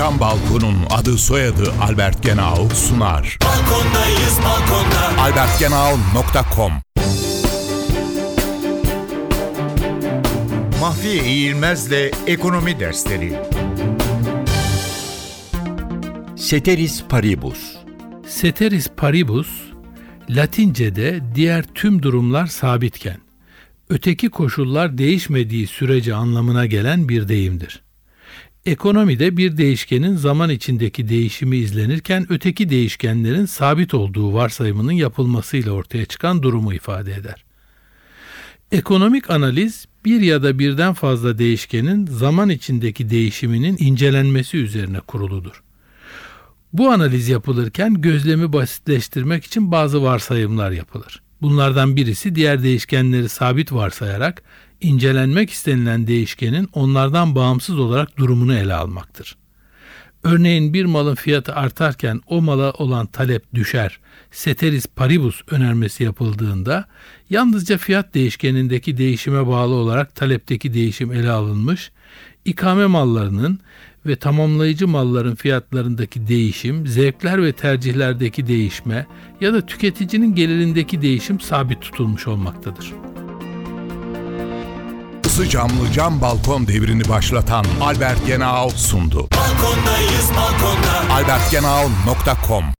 Cam Balkon'un adı soyadı Albert Genau sunar. Balkondayız balkonda. albertgenau.com Mahfiye İğilmez'le Ekonomi Dersleri Ceteris Paribus Ceteris paribus, Latince'de diğer tüm durumlar sabitken, öteki koşullar değişmediği sürece anlamına gelen bir deyimdir. Ekonomide bir değişkenin zaman içindeki değişimi izlenirken öteki değişkenlerin sabit olduğu varsayımının yapılmasıyla ortaya çıkan durumu ifade eder. Ekonomik analiz bir ya da birden fazla değişkenin zaman içindeki değişiminin incelenmesi üzerine kuruludur. Bu analiz yapılırken gözlemi basitleştirmek için bazı varsayımlar yapılır. Bunlardan birisi diğer değişkenleri sabit varsayarak incelenmek istenilen değişkenin onlardan bağımsız olarak durumunu ele almaktır. Örneğin bir malın fiyatı artarken o mala olan talep düşer. Ceteris paribus önermesi yapıldığında yalnızca fiyat değişkenindeki değişime bağlı olarak talepteki değişim ele alınmış, ikame mallarının ve tamamlayıcı malların fiyatlarındaki değişim, zevkler ve tercihlerdeki değişme ya da tüketicinin gelirindeki değişim sabit tutulmuş olmaktadır. Isı camlı cam balkon devrini başlatan Albert Genau sundu. Balkondayız balkonda. albertgenau.com